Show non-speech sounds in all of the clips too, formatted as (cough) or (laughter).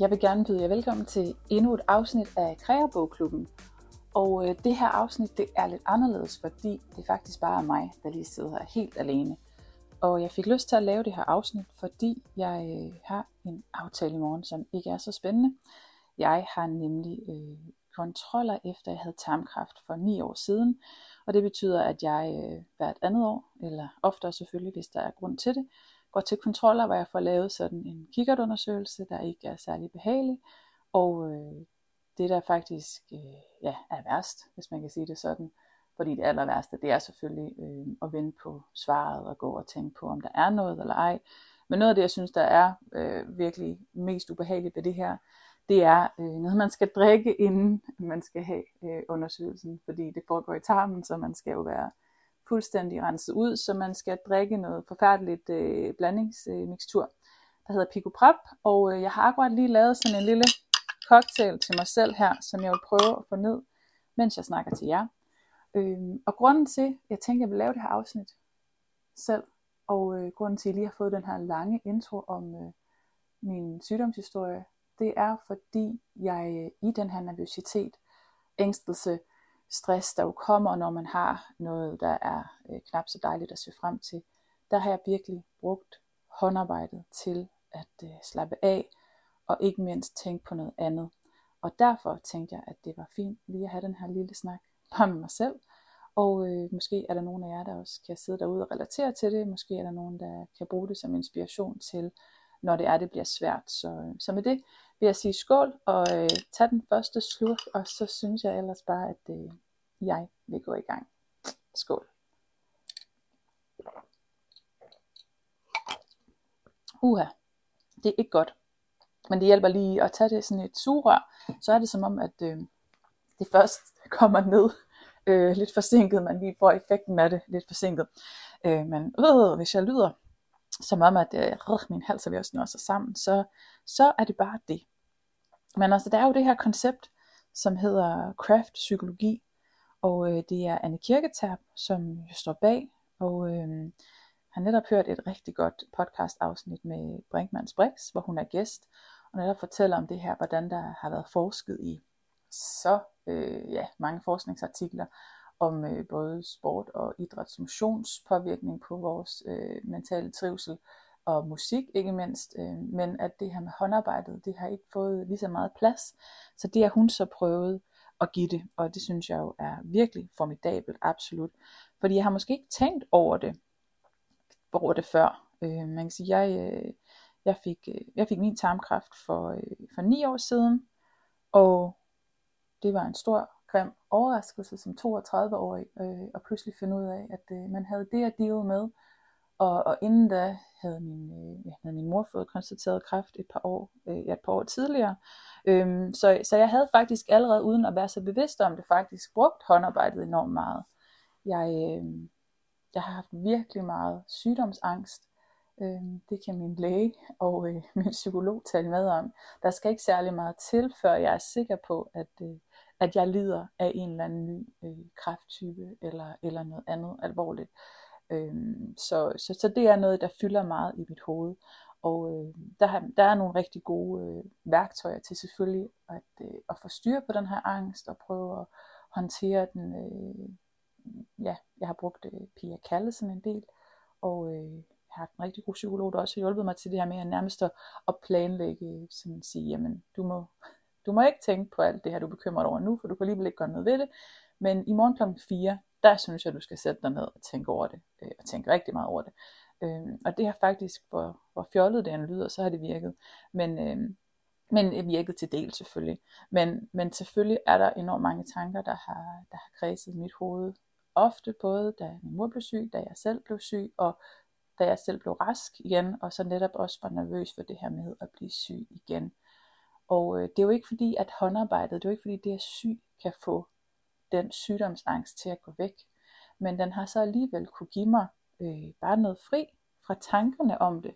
Jeg vil gerne byde jer velkommen til endnu et afsnit af Kreabogklubben. Og øh, det her afsnit det er lidt anderledes, fordi det faktisk bare er mig, der lige sidder her helt alene. Og jeg fik lyst til at lave det her afsnit, fordi jeg øh, har en aftale i morgen, som ikke er så spændende. Jeg har nemlig øh, kontroller efter jeg havde tarmkræft for 9 år siden. Og det betyder, at jeg øh, hvert andet år, eller oftere selvfølgelig, hvis der er grund til det, går til kontroller, hvor jeg får lavet sådan en kikkertundersøgelse, der ikke er særlig behagelig. Og øh, det der faktisk øh, ja, er værst, hvis man kan sige det sådan, fordi det aller værste, det er selvfølgelig øh, at vente på svaret og gå og tænke på, om der er noget eller ej. Men noget af det, jeg synes, der er øh, virkelig mest ubehageligt ved det her, det er øh, noget, man skal drikke, inden man skal have øh, undersøgelsen, fordi det foregår i tarmen, så man skal jo være fuldstændig renset ud, så man skal drikke noget forfærdeligt øh, blandingsmikstur, øh, der hedder Pico Prep, og øh, jeg har akkurat lige lavet sådan en lille cocktail til mig selv her, som jeg vil prøve at få ned, mens jeg snakker til jer. Øh, og grunden til, at jeg tænker, at jeg vil lave det her afsnit selv, og øh, grunden til, at jeg lige har fået den her lange intro om øh, min sygdomshistorie, det er fordi jeg øh, i den her nervøsitet, ængstelse, stress, der jo kommer, når man har noget, der er øh, knap så dejligt at se frem til, der har jeg virkelig brugt håndarbejdet til at øh, slappe af, og ikke mindst tænke på noget andet. Og derfor tænkte jeg, at det var fint lige at have den her lille snak (laughs) bare med mig selv. Og øh, måske er der nogen af jer, der også kan sidde derude og relatere til det. Måske er der nogen, der kan bruge det som inspiration til, når det er, det bliver svært. Så, så med det vil jeg sige skål og øh, tage den første slurk, og så synes jeg ellers bare, at øh, jeg vil gå i gang. Skål. Uha, det er ikke godt. Men det hjælper lige at tage det sådan et sugerør, så er det som om, at øh, det først (laughs) kommer ned øh, lidt forsinket, man lige får effekten af det lidt forsinket. Øh, men øh, hvis jeg lyder som om, at øh, min hals er ved at snøre sig sammen, så, så er det bare det. Men altså, der er jo det her koncept, som hedder craft psykologi, og øh, det er Anne Kirketab, som står bag, og øh, har netop hørt et rigtig godt podcast afsnit med Brinkmanns Brix, hvor hun er gæst, og netop fortæller om det her, hvordan der har været forsket i så øh, ja, mange forskningsartikler om øh, både sport og idrætsmotionspåvirkning på vores øh, mentale trivsel og musik ikke mindst, øh, men at det her med håndarbejdet, det har ikke fået lige så meget plads, så det har hun så prøvet at give det, og det synes jeg jo er virkelig formidabelt, absolut, fordi jeg har måske ikke tænkt over det, over det før, øh, man kan sige, jeg, øh, jeg, fik, øh, jeg fik min tarmkræft for, øh, for ni år siden, og det var en stor grim overraskelse som 32-årig, øh, og pludselig finde ud af, at øh, man havde det at deal med. Og, og inden da havde min, øh, havde min mor fået konstateret kræft et par år, øh, et par år tidligere. Øhm, så, så jeg havde faktisk allerede, uden at være så bevidst om det, faktisk brugt håndarbejdet enormt meget. Jeg, øh, jeg har haft virkelig meget sygdomsangst. Øh, det kan min læge og øh, min psykolog tale med om. Der skal ikke særlig meget til, før jeg er sikker på, at, øh, at jeg lider af en eller anden ny øh, kræfttype eller, eller noget andet alvorligt. Øhm, så, så, så det er noget, der fylder meget i mit hoved. Og øh, der, der er nogle rigtig gode øh, værktøjer til selvfølgelig at, øh, at få styr på den her angst og prøve at håndtere den. Øh, ja, jeg har brugt øh, Pia Kallesen en del, og øh, jeg har haft en rigtig god psykolog, der også har hjulpet mig til det her med at nærmest at, at planlægge, sådan at sige, jamen du må, du må ikke tænke på alt det her, du er bekymret over nu, for du kan alligevel ikke gøre noget ved det. Men i morgen kl. 4, der synes jeg, du skal sætte dig ned og tænke over det, øh, og tænke rigtig meget over det. Øh, og det har faktisk, hvor, hvor fjollet det end lyder, så har det virket. Men, øh, men virket til del selvfølgelig. Men, men selvfølgelig er der enormt mange tanker, der har, der har kredset mit hoved. Ofte både da min mor blev syg, da jeg selv blev syg, og da jeg selv blev rask igen, og så netop også var nervøs for det her med at blive syg igen. Og øh, det er jo ikke fordi, at håndarbejdet, det er jo ikke fordi, det er syg kan få den sygdomsangst til at gå væk. Men den har så alligevel kunne give mig øh, bare noget fri fra tankerne om det.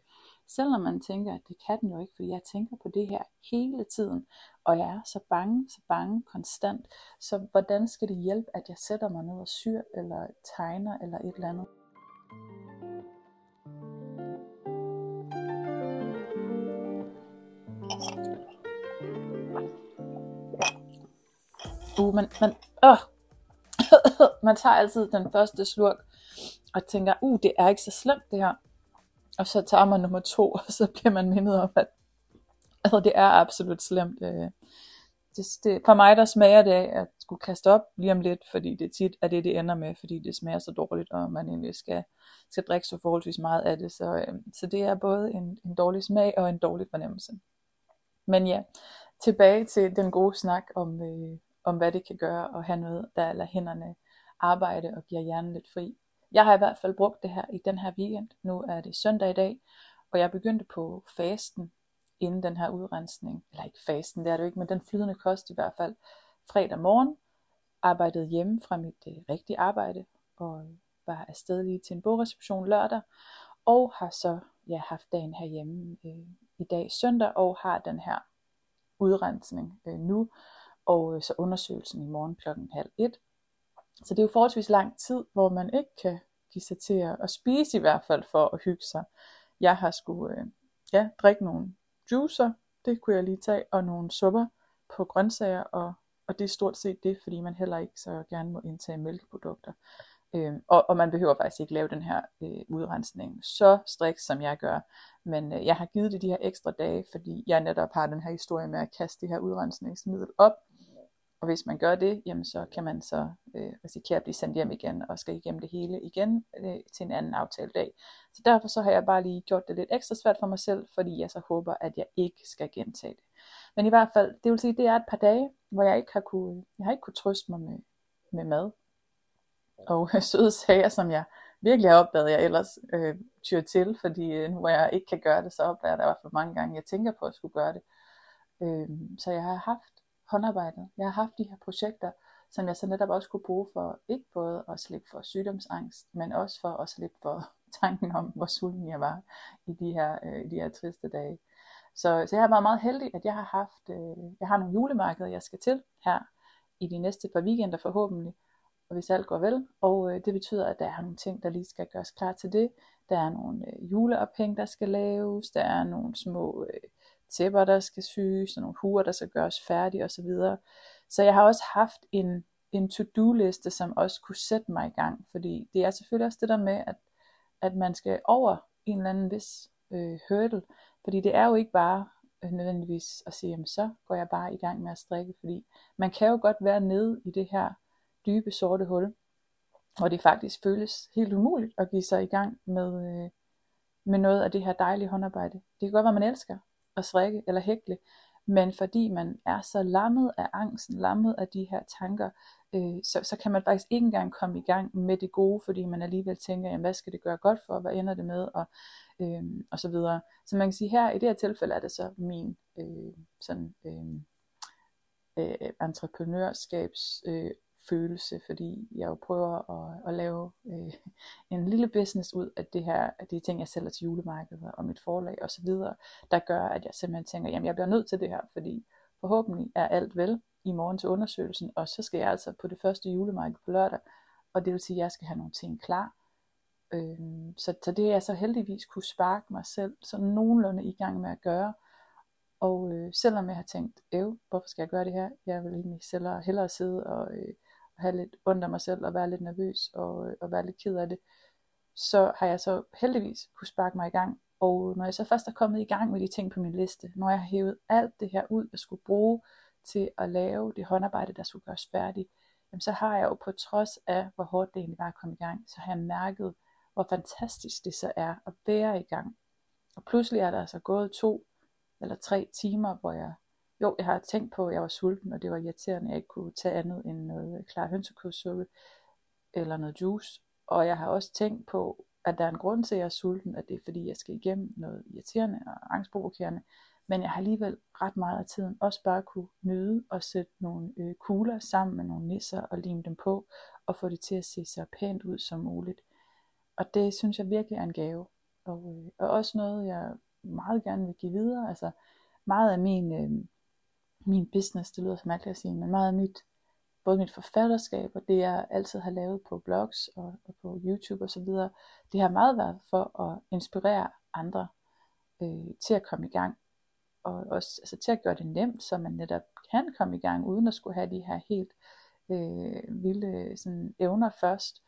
Selvom man tænker, at det kan den jo ikke, fordi jeg tænker på det her hele tiden, og jeg er så bange, så bange konstant. Så hvordan skal det hjælpe, at jeg sætter mig ned og syr, eller tegner, eller et eller andet? Uh, man, man, øh, man tager altid den første slurk, og tænker, uh, det er ikke så slemt det her. Og så tager man nummer to, (laughs) og så bliver man mindet om, at altså, det er absolut slemt. Øh, det, det, for mig der smager det af at skulle kaste op lige om lidt, fordi det tit er det, det ender med, fordi det smager så dårligt, og man egentlig skal, skal drikke så forholdsvis meget af det. Så, øh, så det er både en, en dårlig smag og en dårlig fornemmelse. Men ja, tilbage til den gode snak om, øh, om hvad det kan gøre at have noget, der lader hænderne arbejde og giver hjernen lidt fri. Jeg har i hvert fald brugt det her i den her weekend. Nu er det søndag i dag, og jeg begyndte på fasten inden den her udrensning. Eller ikke fasten, det er det jo ikke, men den flydende kost i hvert fald. Fredag morgen arbejdede hjemme fra mit øh, rigtige arbejde, og var afsted lige til en bogreception lørdag, og har så ja, haft dagen herhjemme øh, i dag søndag, og har den her udrensning øh, nu, og øh, så undersøgelsen i morgen klokken halv et. Så det er jo forholdsvis lang tid, hvor man ikke kan give sig til at, at spise i hvert fald for at hygge sig. Jeg har skulle øh, ja, drikke nogle juicer, det kunne jeg lige tage, og nogle supper på grøntsager, og, og det er stort set det, fordi man heller ikke så gerne må indtage mælkeprodukter. Øh, og, og man behøver faktisk ikke lave den her øh, udrensning så striks, som jeg gør. Men øh, jeg har givet det de her ekstra dage, fordi jeg netop har den her historie med at kaste det her udrensningsmiddel op. Og hvis man gør det, jamen så kan man så øh, risikere at blive sendt hjem igen, og skal igennem det hele igen øh, til en anden aftaledag. Så derfor så har jeg bare lige gjort det lidt ekstra svært for mig selv, fordi jeg så håber, at jeg ikke skal gentage det. Men i hvert fald, det vil sige, det er et par dage, hvor jeg ikke har kunne, jeg har ikke kunne trøste mig med, med mad. Og (laughs) søde sager, som jeg virkelig har opdaget, jeg ellers øh, tyr til, fordi øh, nu hvor jeg ikke kan gøre det, så opdager der i hvert fald mange gange, jeg tænker på at skulle gøre det. Øh, så jeg har haft håndarbejdet. Jeg har haft de her projekter, som jeg så netop også kunne bruge for ikke både at slippe for sygdomsangst, men også for at slippe for (laughs) tanken om, hvor sulten jeg var i de her, øh, i de her triste dage. Så, så jeg har været meget heldig, at jeg har haft, øh, jeg har nogle julemarkeder, jeg skal til her i de næste par weekender forhåbentlig, og hvis alt går vel. Og øh, det betyder, at der er nogle ting, der lige skal gøres klar til det. Der er nogle øh, juleophæng, der skal laves. Der er nogle små øh, tæpper, der skal syes. Og nogle huer, der skal gøres færdige osv. Så, så jeg har også haft en, en to-do-liste, som også kunne sætte mig i gang. Fordi det er selvfølgelig også det der med, at, at man skal over en eller anden vis øh, hurdle. Fordi det er jo ikke bare øh, nødvendigvis at sige, jamen så går jeg bare i gang med at strikke. Fordi man kan jo godt være nede i det her dybe sorte hul, og det faktisk føles helt umuligt at give sig i gang med, øh, med noget af det her dejlige håndarbejde. Det kan godt være, man elsker at strikke eller hækle, men fordi man er så lammet af angsten, lammet af de her tanker, øh, så, så kan man faktisk ikke engang komme i gang med det gode, fordi man alligevel tænker, jamen, hvad skal det gøre godt for, hvad ender det med, og, øh, og så videre. Så man kan sige her, i det her tilfælde er det så min øh, sådan, øh, øh, entreprenørskabs øh, følelse, fordi jeg jo prøver at, at lave øh, en lille business ud af det her, af de ting, jeg sælger til julemarkedet og mit forlag osv., der gør, at jeg simpelthen tænker, jamen jeg bliver nødt til det her, fordi forhåbentlig er alt vel i morgen til undersøgelsen, og så skal jeg altså på det første julemarked på lørdag, og det vil sige, at jeg skal have nogle ting klar. Øh, så, så det er jeg så heldigvis kunne sparke mig selv så nogenlunde i gang med at gøre, og øh, selvom jeg har tænkt, æv, hvorfor skal jeg gøre det her? Jeg vil egentlig hellere, hellere sidde og øh, have lidt ondt af mig selv og være lidt nervøs og, øh, og være lidt ked af det, så har jeg så heldigvis kunne sparke mig i gang. Og når jeg så først er kommet i gang med de ting på min liste, når jeg har hævet alt det her ud, jeg skulle bruge til at lave det håndarbejde, der skulle gøres færdigt, jamen så har jeg jo på trods af, hvor hårdt det egentlig var at komme i gang, så har jeg mærket, hvor fantastisk det så er at være i gang. Og pludselig er der altså gået to eller tre timer, hvor jeg jo, jeg har tænkt på, at jeg var sulten, og det var irriterende, at jeg ikke kunne tage andet end noget klar hønsekødssuppe eller noget juice. Og jeg har også tænkt på, at der er en grund til, at jeg er sulten, at det er fordi, jeg skal igennem noget irriterende og angstprovokerende. Men jeg har alligevel ret meget af tiden også bare kunne nyde og sætte nogle øh, kugler sammen med nogle nisser og lime dem på, og få det til at se så pænt ud som muligt. Og det synes jeg virkelig er en gave. Og, øh, og også noget, jeg meget gerne vil give videre. Altså meget af min... Øh, min business, det lyder så mærkeligt at sige, men meget af mit, både mit forfatterskab og det jeg altid har lavet på blogs og, og på YouTube osv., det har meget været for at inspirere andre øh, til at komme i gang, og også altså, til at gøre det nemt, så man netop kan komme i gang, uden at skulle have de her helt øh, vilde sådan, evner først.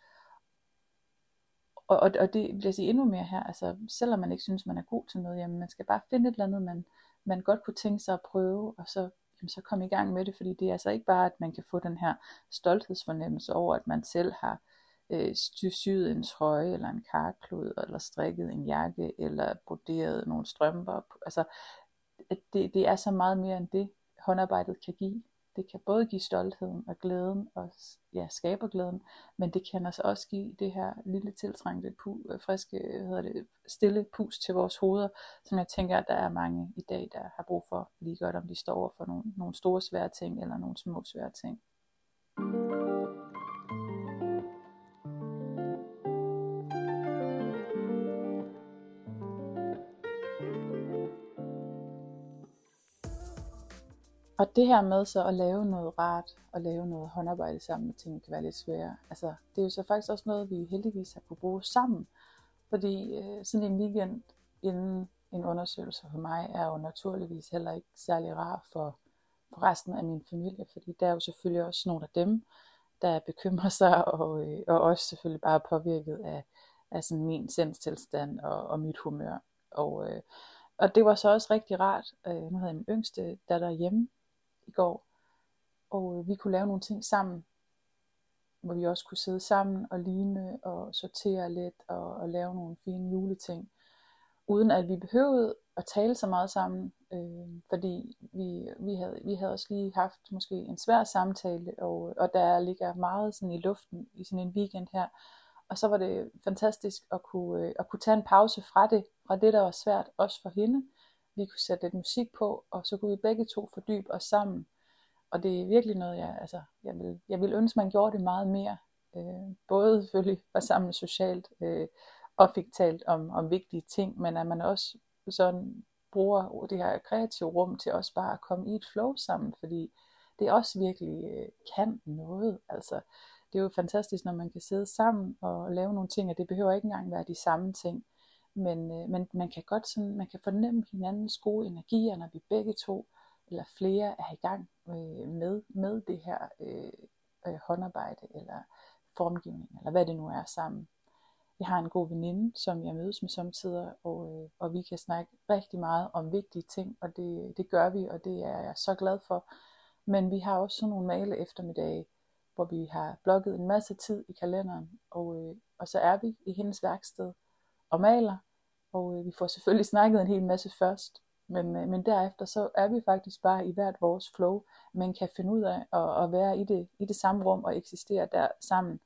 Og, og, og det vil jeg sige endnu mere her, altså selvom man ikke synes, man er god til noget, jamen man skal bare finde et eller andet, man, man godt kunne tænke sig at prøve, og så, så kom i gang med det, fordi det er altså ikke bare, at man kan få den her stolthedsfornemmelse over, at man selv har øh, syet en trøje, eller en karklud, eller strikket en jakke, eller broderet nogle strømper. Altså, det, det er så meget mere end det, håndarbejdet kan give. Det kan både give stoltheden og glæden og ja, skaber glæden, men det kan altså også give det her lille tiltrængte, pu, øh, friske, øh, hedder det, stille pus til vores hoveder, som jeg tænker, at der er mange i dag, der har brug for lige godt, om de står over for nogle, nogle store svære ting eller nogle små svære ting. Og det her med så at lave noget rart, og lave noget håndarbejde sammen med ting, kan være lidt svære. Altså, det er jo så faktisk også noget, vi heldigvis har kunne bruge sammen. Fordi øh, sådan en weekend inden en undersøgelse for mig, er jo naturligvis heller ikke særlig rar for, for resten af min familie. Fordi der er jo selvfølgelig også nogle af dem, der bekymrer (laughs) sig, og, øh, og også selvfølgelig bare påvirket af, af sådan min sindstilstand og, og mit humør. Og, øh, og det var så også rigtig rart. Øh, nu havde jeg min yngste datter hjemme, i går. Og øh, vi kunne lave nogle ting sammen, hvor vi også kunne sidde sammen og ligne og sortere lidt og, og lave nogle fine juleting. Uden at vi behøvede at tale så meget sammen, øh, fordi vi, vi, havde, vi havde også lige haft måske en svær samtale, og, og der ligger meget sådan i luften i sådan en weekend her. Og så var det fantastisk at kunne, øh, at kunne tage en pause fra det, fra det der var svært, også for hende, vi kunne sætte lidt musik på, og så kunne vi begge to fordybe os sammen. Og det er virkelig noget, jeg, altså, jeg, vil, jeg vil ønske, man gjorde det meget mere. Øh, både selvfølgelig var sammen socialt, øh, og fik talt om, om vigtige ting, men at man også sådan bruger det her kreative rum til også bare at komme i et flow sammen, fordi det også virkelig øh, kan noget. Altså, det er jo fantastisk, når man kan sidde sammen og lave nogle ting, og det behøver ikke engang være de samme ting. Men, øh, men man kan godt sådan, man kan fornemme hinandens gode energier, når vi begge to eller flere er i gang øh, med, med det her øh, øh, håndarbejde eller formgivning, eller hvad det nu er sammen. Jeg har en god veninde, som jeg mødes med samtidig, og, øh, og vi kan snakke rigtig meget om vigtige ting, og det, det gør vi, og det er jeg så glad for. Men vi har også sådan nogle male eftermiddage, hvor vi har blokket en masse tid i kalenderen, og, øh, og så er vi i hendes værksted, og maler. Og øh, vi får selvfølgelig snakket en hel masse først, men, øh, men derefter så er vi faktisk bare i hvert vores flow, men kan finde ud af at, at være i det, i det samme rum og eksistere der sammen.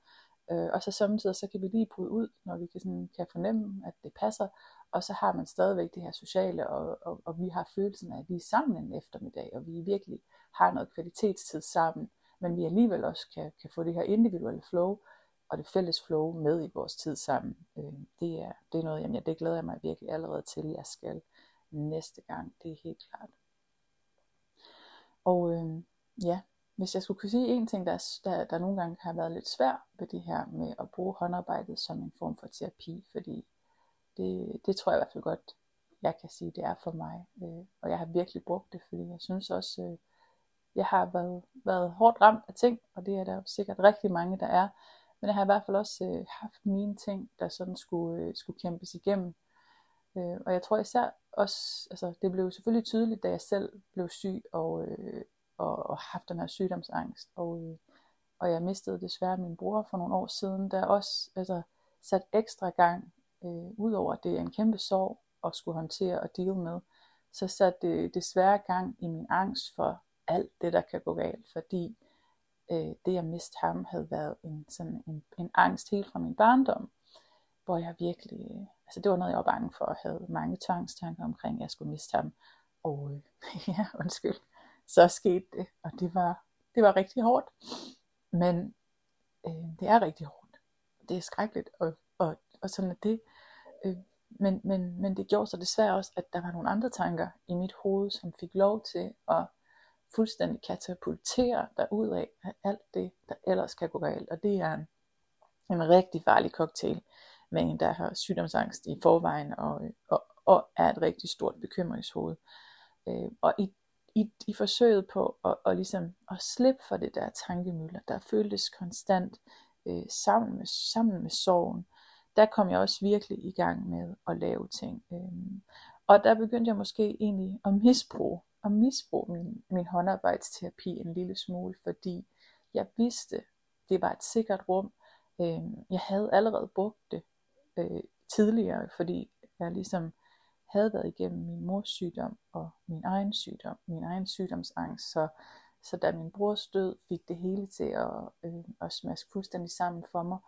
Øh, og så samtidig så kan vi lige bryde ud, når vi kan, sådan, kan fornemme, at det passer, og så har man stadigvæk det her sociale, og, og, og vi har følelsen af, at vi er sammen en eftermiddag, og vi virkelig har noget kvalitetstid sammen, men vi alligevel også kan, kan få det her individuelle flow, og det fælles flow med i vores tid sammen. Øh, det, er, det er noget, jamen, ja, det glæder jeg mig virkelig allerede til, jeg skal næste gang. Det er helt klart. Og øh, ja, hvis jeg skulle kunne sige en ting, der, der, der nogle gange har været lidt svært ved det her med at bruge håndarbejdet som en form for terapi, fordi det, det tror jeg i hvert fald godt, jeg kan sige, det er for mig. Øh, og jeg har virkelig brugt det, fordi jeg synes også, øh, jeg har været, været hårdt ramt af ting, og det er der jo sikkert rigtig mange, der er. Men jeg har i hvert fald også øh, haft mine ting, der sådan skulle, øh, skulle kæmpes igennem. Øh, og jeg tror især også, altså det blev selvfølgelig tydeligt, da jeg selv blev syg og, øh, og, og haft den her sygdomsangst. Og, øh, og jeg mistede desværre min bror for nogle år siden, der også altså, sat ekstra gang, øh, udover at det er en kæmpe sorg at skulle håndtere og deal med, så satte det desværre gang i min angst for alt det, der kan gå galt, fordi øh, det at miste ham havde været en, sådan en, en angst helt fra min barndom, hvor jeg virkelig, øh, altså det var noget, jeg var bange for, og havde mange tvangstanker omkring, at jeg skulle miste ham. Og øh, (laughs) ja, undskyld, så skete det, og det var, det var rigtig hårdt. Men øh, det er rigtig hårdt. Det er skrækkeligt, og, og, og sådan er det. Øh, men, men, men det gjorde så desværre også, at der var nogle andre tanker i mit hoved, som fik lov til at fuldstændig katapultere dig ud af alt det, der ellers kan gå galt. Og det er en, en rigtig farlig cocktail med en, der har sygdomsangst i forvejen og, og, og er et rigtig stort bekymringshoved. Øh, og i, i, i forsøget på at, og ligesom, at slippe for det der tankemøller, der føltes konstant øh, sammen, med, sammen med sorgen, der kom jeg også virkelig i gang med at lave ting. Øh, og der begyndte jeg måske egentlig at misbruge, at misbruge min, min håndarbejdsterapi en lille smule, fordi jeg vidste, det var et sikkert rum. Øh, jeg havde allerede brugt det øh, tidligere, fordi jeg ligesom havde været igennem min mors sygdom og min egen sygdom, min egen sygdomsangst. Så, så da min brors død fik det hele til at, øh, at smaske fuldstændig sammen for mig,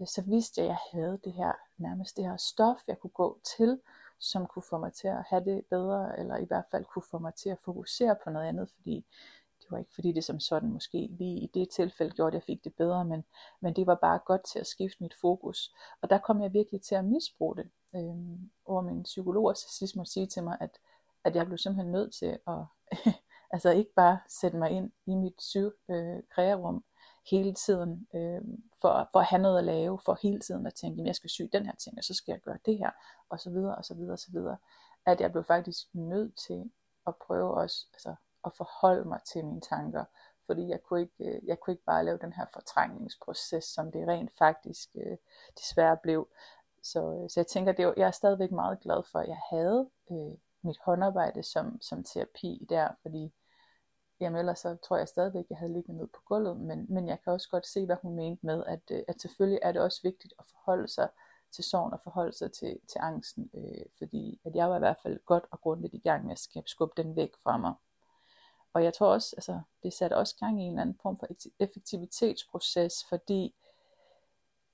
øh, så vidste jeg, at jeg havde det her, nærmest det her stof, jeg kunne gå til, som kunne få mig til at have det bedre, eller i hvert fald kunne få mig til at fokusere på noget andet, fordi det var ikke fordi det som sådan måske lige i det tilfælde gjorde, at jeg fik det bedre, men, men det var bare godt til at skifte mit fokus. Og der kom jeg virkelig til at misbruge det øh, hvor min psykolog til sidst måtte sige til mig, at, at jeg blev simpelthen nødt til at, (laughs) altså ikke bare sætte mig ind i mit syv øh, hele tiden, øh, for, for at have noget at lave, for hele tiden at tænke, at jeg skal sy den her ting, og så skal jeg gøre det her, og så videre, og så videre, og så videre. At jeg blev faktisk nødt til at prøve også, altså at forholde mig til mine tanker, fordi jeg kunne ikke, øh, jeg kunne ikke bare lave den her fortrængningsproces, som det rent faktisk øh, desværre blev. Så, øh, så jeg tænker, det er, jeg er stadigvæk meget glad for, at jeg havde øh, mit håndarbejde som, som terapi der, fordi jamen ellers så tror jeg stadigvæk, at jeg havde ligget ned på gulvet, men, men jeg kan også godt se, hvad hun mente med, at, øh, at selvfølgelig er det også vigtigt at forholde sig til sorgen og forholde sig til, til angsten, øh, fordi at jeg var i hvert fald godt og grundigt i gang med at skabe, skubbe den væk fra mig. Og jeg tror også, altså det satte også gang i en eller anden form for effektivitetsproces, fordi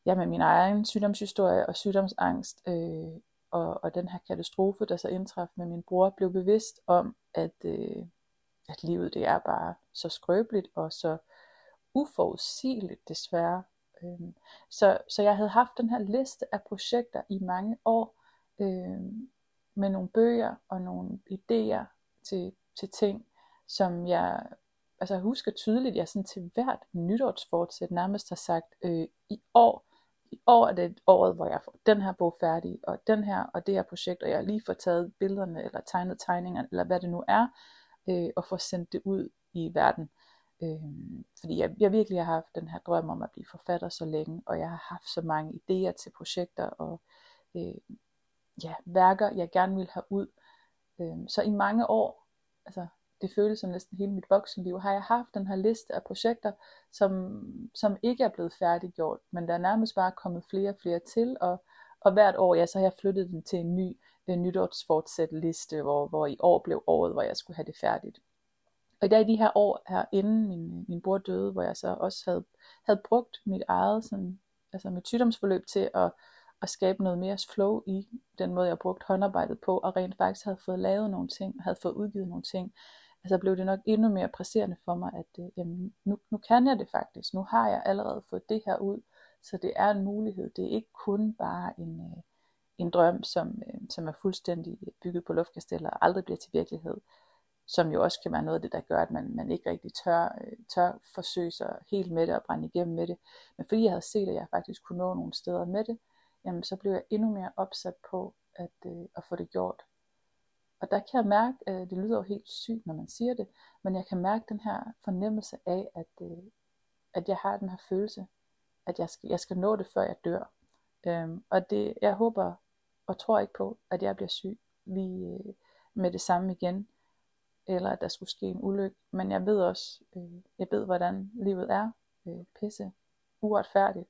ja, med min egen sygdomshistorie og sygdomsangst øh, og, og den her katastrofe, der så indtraf med min bror, blev bevidst om, at, øh, at livet det er bare så skrøbeligt og så uforudsigeligt desværre. Øhm, så, så jeg havde haft den her liste af projekter i mange år, øhm, med nogle bøger og nogle idéer til, til ting, som jeg altså jeg husker tydeligt, at jeg sådan til hvert nytårsfortsæt nærmest har sagt, øh, i år i år er det året, hvor jeg får den her bog færdig, og den her, og det her projekt, og jeg har lige fået taget billederne, eller tegnet tegningerne, eller hvad det nu er, øh, og få sendt det ud i verden. Øh, fordi jeg, jeg virkelig har haft den her drøm om at blive forfatter så længe, og jeg har haft så mange idéer til projekter, og øh, ja, værker, jeg gerne vil have ud. Øh, så i mange år, altså det føles som næsten hele mit voksenliv, har jeg haft den her liste af projekter, som, som ikke er blevet færdiggjort, men der er nærmest bare kommet flere og flere til, og, og hvert år, ja, så har jeg flyttet den til en ny Øh, en nytårsfortsæt liste, hvor, hvor i år blev året, hvor jeg skulle have det færdigt. Og i dag de her år her inden min, min bror døde, hvor jeg så også havde, havde brugt mit eget sådan, altså mit sygdomsforløb til at, at skabe noget mere flow i den måde, jeg brugt håndarbejdet på, og rent faktisk havde fået lavet nogle ting, havde fået udgivet nogle ting, altså blev det nok endnu mere presserende for mig, at øh, jamen, nu, nu kan jeg det faktisk. Nu har jeg allerede fået det her ud, så det er en mulighed. Det er ikke kun bare en, øh, en drøm, som, øh, som er fuldstændig bygget på luftkasteller og aldrig bliver til virkelighed. Som jo også kan være noget af det, der gør, at man, man ikke rigtig tør, øh, tør forsøge sig helt med det og brænde igennem med det. Men fordi jeg havde set, at jeg faktisk kunne nå nogle steder med det, jamen, så blev jeg endnu mere opsat på at, øh, at få det gjort. Og der kan jeg mærke, at øh, det lyder jo helt sygt, når man siger det, men jeg kan mærke den her fornemmelse af, at, øh, at jeg har den her følelse, at jeg skal, jeg skal nå det, før jeg dør. Øhm, og det, jeg håber og tror ikke på, at jeg bliver syg lige øh, med det samme igen, eller at der skulle ske en ulykke. Men jeg ved også, øh, jeg ved, hvordan livet er. Øh, pisse, uretfærdigt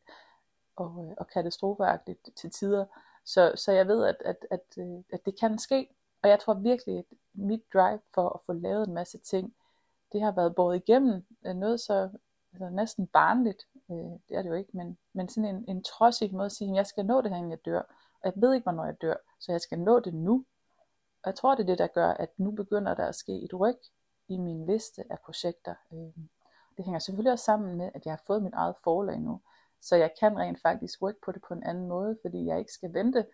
og, øh, og katastrofeagtigt til tider. Så, så jeg ved, at, at, at, at det kan ske, og jeg tror virkelig, at mit drive for at få lavet en masse ting, det har været båret igennem noget så altså næsten barnligt, øh, det er det jo ikke, men, men sådan en, en trodsig måde at sige, at jeg skal nå det her, inden jeg dør. Og jeg ved ikke, hvornår jeg dør, så jeg skal nå det nu. Og jeg tror, det er det, der gør, at nu begynder der at ske et ryg i min liste af projekter. Øhm, det hænger selvfølgelig også sammen med, at jeg har fået mit eget forlag nu, så jeg kan rent faktisk rykke på det på en anden måde, fordi jeg ikke skal vente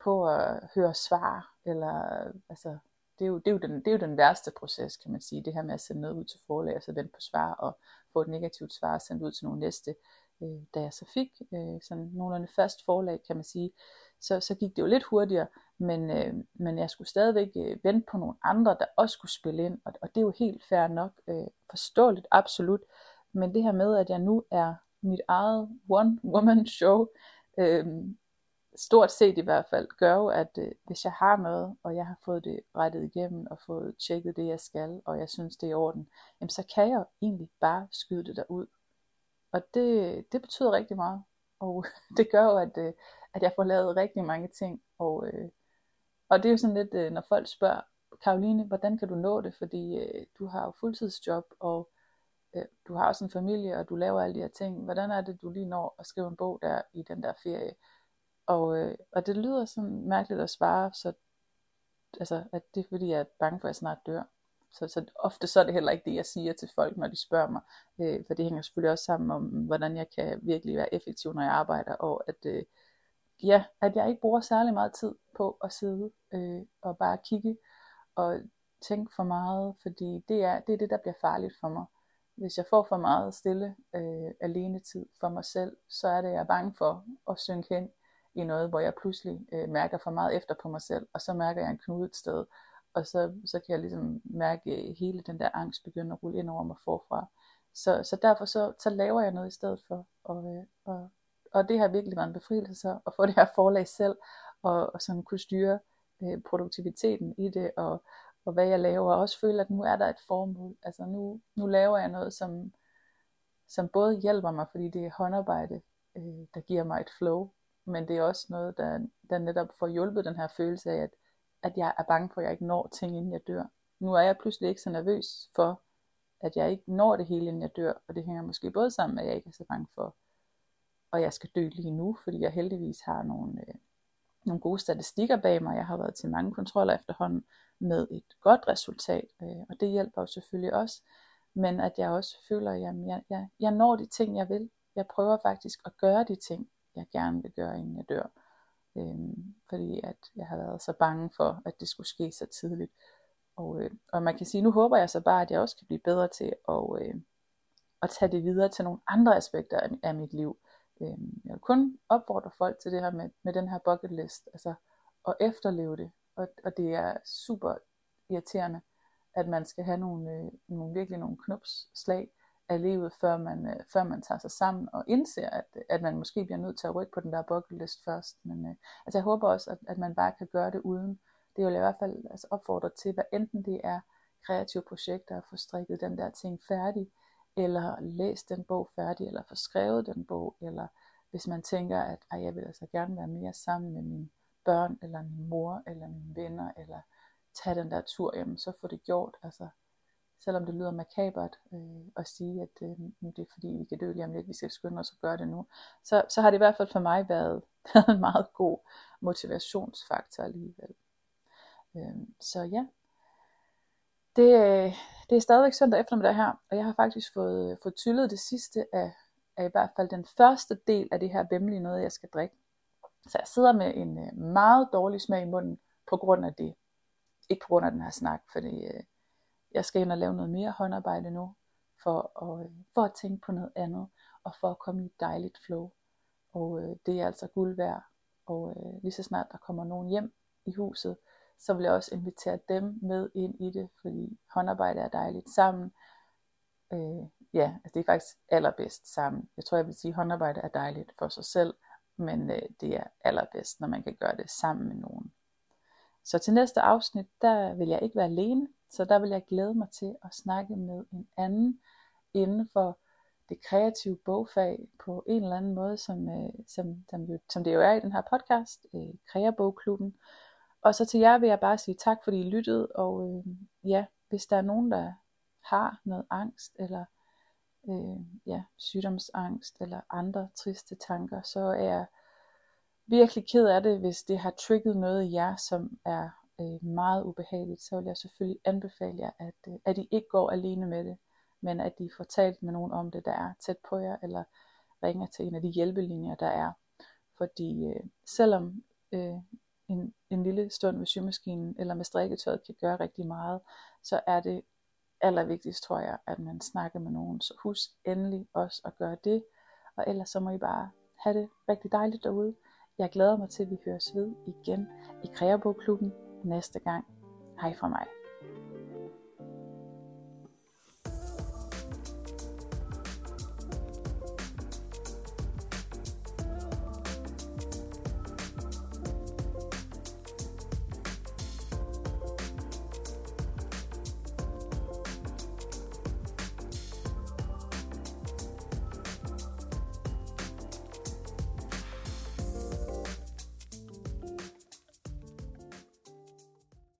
på at høre svar, eller altså, det er, jo, det, er jo den, det er jo den værste proces, kan man sige, det her med at sende noget ud til forlag, og så vente på svar, og få et negativt svar sendt ud til nogle næste. Øh, da jeg så fik øh, sådan nogenlunde fast forlag, kan man sige, så, så gik det jo lidt hurtigere, men, øh, men jeg skulle stadigvæk øh, vente på nogle andre, der også skulle spille ind, og, og det er jo helt fair nok, øh, forståeligt, absolut, men det her med, at jeg nu er mit eget one-woman show, øh, stort set i hvert fald, gør jo, at øh, hvis jeg har noget, og jeg har fået det rettet igennem, og fået tjekket det, jeg skal, og jeg synes, det er i orden, jamen så kan jeg egentlig bare skyde det derud. Og det, det betyder rigtig meget. Og (laughs) det gør jo, at, øh, at jeg får lavet rigtig mange ting. Og, øh, og det er jo sådan lidt, øh, når folk spørger, Karoline, hvordan kan du nå det? Fordi øh, du har jo fuldtidsjob, og øh, du har også en familie, og du laver alle de her ting. Hvordan er det, du lige når at skrive en bog der i den der ferie? Og, øh, og det lyder sådan mærkeligt at svare, så, altså, at det er fordi, jeg er bange for, at jeg snart dør. Så, så ofte så er det heller ikke det, jeg siger til folk, når de spørger mig. Øh, for det hænger selvfølgelig også sammen om, hvordan jeg kan virkelig være effektiv, når jeg arbejder. Og at, øh, ja, at jeg ikke bruger særlig meget tid på at sidde øh, og bare kigge og tænke for meget. Fordi det er, det er det, der bliver farligt for mig. Hvis jeg får for meget stille øh, alene tid for mig selv, så er det, jeg er bange for at synke hen i noget, hvor jeg pludselig øh, mærker for meget efter på mig selv, og så mærker jeg en knude et sted, og så, så kan jeg ligesom mærke hele den der angst begynde at rulle ind over mig forfra. Så, så derfor så, så laver jeg noget i stedet for, og, øh, og, og det har virkelig været en befrielse så, at få (laughs) det her forlag selv, og, og sådan kunne styre øh, produktiviteten i det, og, og hvad jeg laver, og også føle, at nu er der et formål. Altså nu, nu laver jeg noget, som, som både hjælper mig, fordi det er håndarbejde, øh, der giver mig et flow, men det er også noget, der, der netop får hjulpet den her følelse af, at, at jeg er bange for, at jeg ikke når ting, inden jeg dør. Nu er jeg pludselig ikke så nervøs for, at jeg ikke når det hele, inden jeg dør, og det hænger måske både sammen med, at jeg ikke er så bange for, og jeg skal dø lige nu, fordi jeg heldigvis har nogle, øh, nogle gode statistikker bag mig. Jeg har været til mange kontroller efterhånden med et godt resultat, øh, og det hjælper jo selvfølgelig også. Men at jeg også føler, at jeg, jeg, jeg, jeg når de ting, jeg vil. Jeg prøver faktisk at gøre de ting, jeg gerne vil gøre, inden jeg dør. Øh, fordi at jeg har været så bange for, at det skulle ske så tidligt. Og, øh, og man kan sige, nu håber jeg så bare, at jeg også kan blive bedre til at, øh, at tage det videre til nogle andre aspekter af, af mit liv. Øhm, jeg vil kun opfordre folk til det her med, med den her bucket list, altså at efterleve det. Og, og det er super irriterende, at man skal have nogle, øh, nogle virkelig nogle knupsslag, af livet, før man, øh, før man tager sig sammen og indser, at, at man måske bliver nødt til at rykke på den der bucket list først. Men øh, altså jeg håber også, at, at man bare kan gøre det uden. Det vil jeg i hvert fald altså, opfordre til, hvad enten det er kreative projekter, at få strikket den der ting færdig, eller læst den bog færdig, eller få skrevet den bog, eller hvis man tænker, at jeg vil altså gerne være mere sammen med mine børn, eller min mor, eller mine venner, eller tage den der tur, jamen så få det gjort. Altså, selvom det lyder makabert øh, at sige, at øh, det er fordi, vi kan dø lige om lidt, vi skal skynde os at gøre det nu, så, så har det i hvert fald for mig været, været (laughs) en meget god motivationsfaktor alligevel. Øh, så ja, det, øh, det er stadigvæk søndag eftermiddag her, og jeg har faktisk fået, øh, fået tyllet det sidste af, af i hvert fald den første del af det her vemmelige noget, jeg skal drikke. Så jeg sidder med en øh, meget dårlig smag i munden på grund af det. Ikke på grund af den her snak, fordi øh, jeg skal ind og lave noget mere håndarbejde nu, for at, for at tænke på noget andet, og for at komme i et dejligt flow. Og øh, det er altså guld værd. Og øh, lige så snart der kommer nogen hjem i huset, så vil jeg også invitere dem med ind i det, fordi håndarbejde er dejligt sammen. Øh, ja, altså det er faktisk allerbedst sammen. Jeg tror, jeg vil sige, at håndarbejde er dejligt for sig selv, men øh, det er allerbedst, når man kan gøre det sammen med nogen. Så til næste afsnit, der vil jeg ikke være alene. Så der vil jeg glæde mig til at snakke med en anden inden for det kreative bogfag på en eller anden måde, som, øh, som, som, jo, som det jo er i den her podcast, øh, Kreabogklubben. Og så til jer vil jeg bare sige tak, fordi I lyttede, og øh, ja, hvis der er nogen, der har noget angst, eller øh, ja, sygdomsangst, eller andre triste tanker, så er jeg virkelig ked af det, hvis det har trigget noget i jer, som er øh, meget ubehageligt, så vil jeg selvfølgelig anbefale jer, at, øh, at I ikke går alene med det, men at I får talt med nogen om det, der er tæt på jer, eller ringer til en af de hjælpelinjer, der er. Fordi øh, selvom øh, en, en lille stund ved symaskinen eller med strikketøjet kan gøre rigtig meget, så er det allervigtigst, tror jeg, at man snakker med nogen. Så husk endelig også at gøre det, og ellers så må I bare have det rigtig dejligt derude. Jeg glæder mig til, at vi høres ved igen i Kreabogklubben næste gang. Hej fra mig.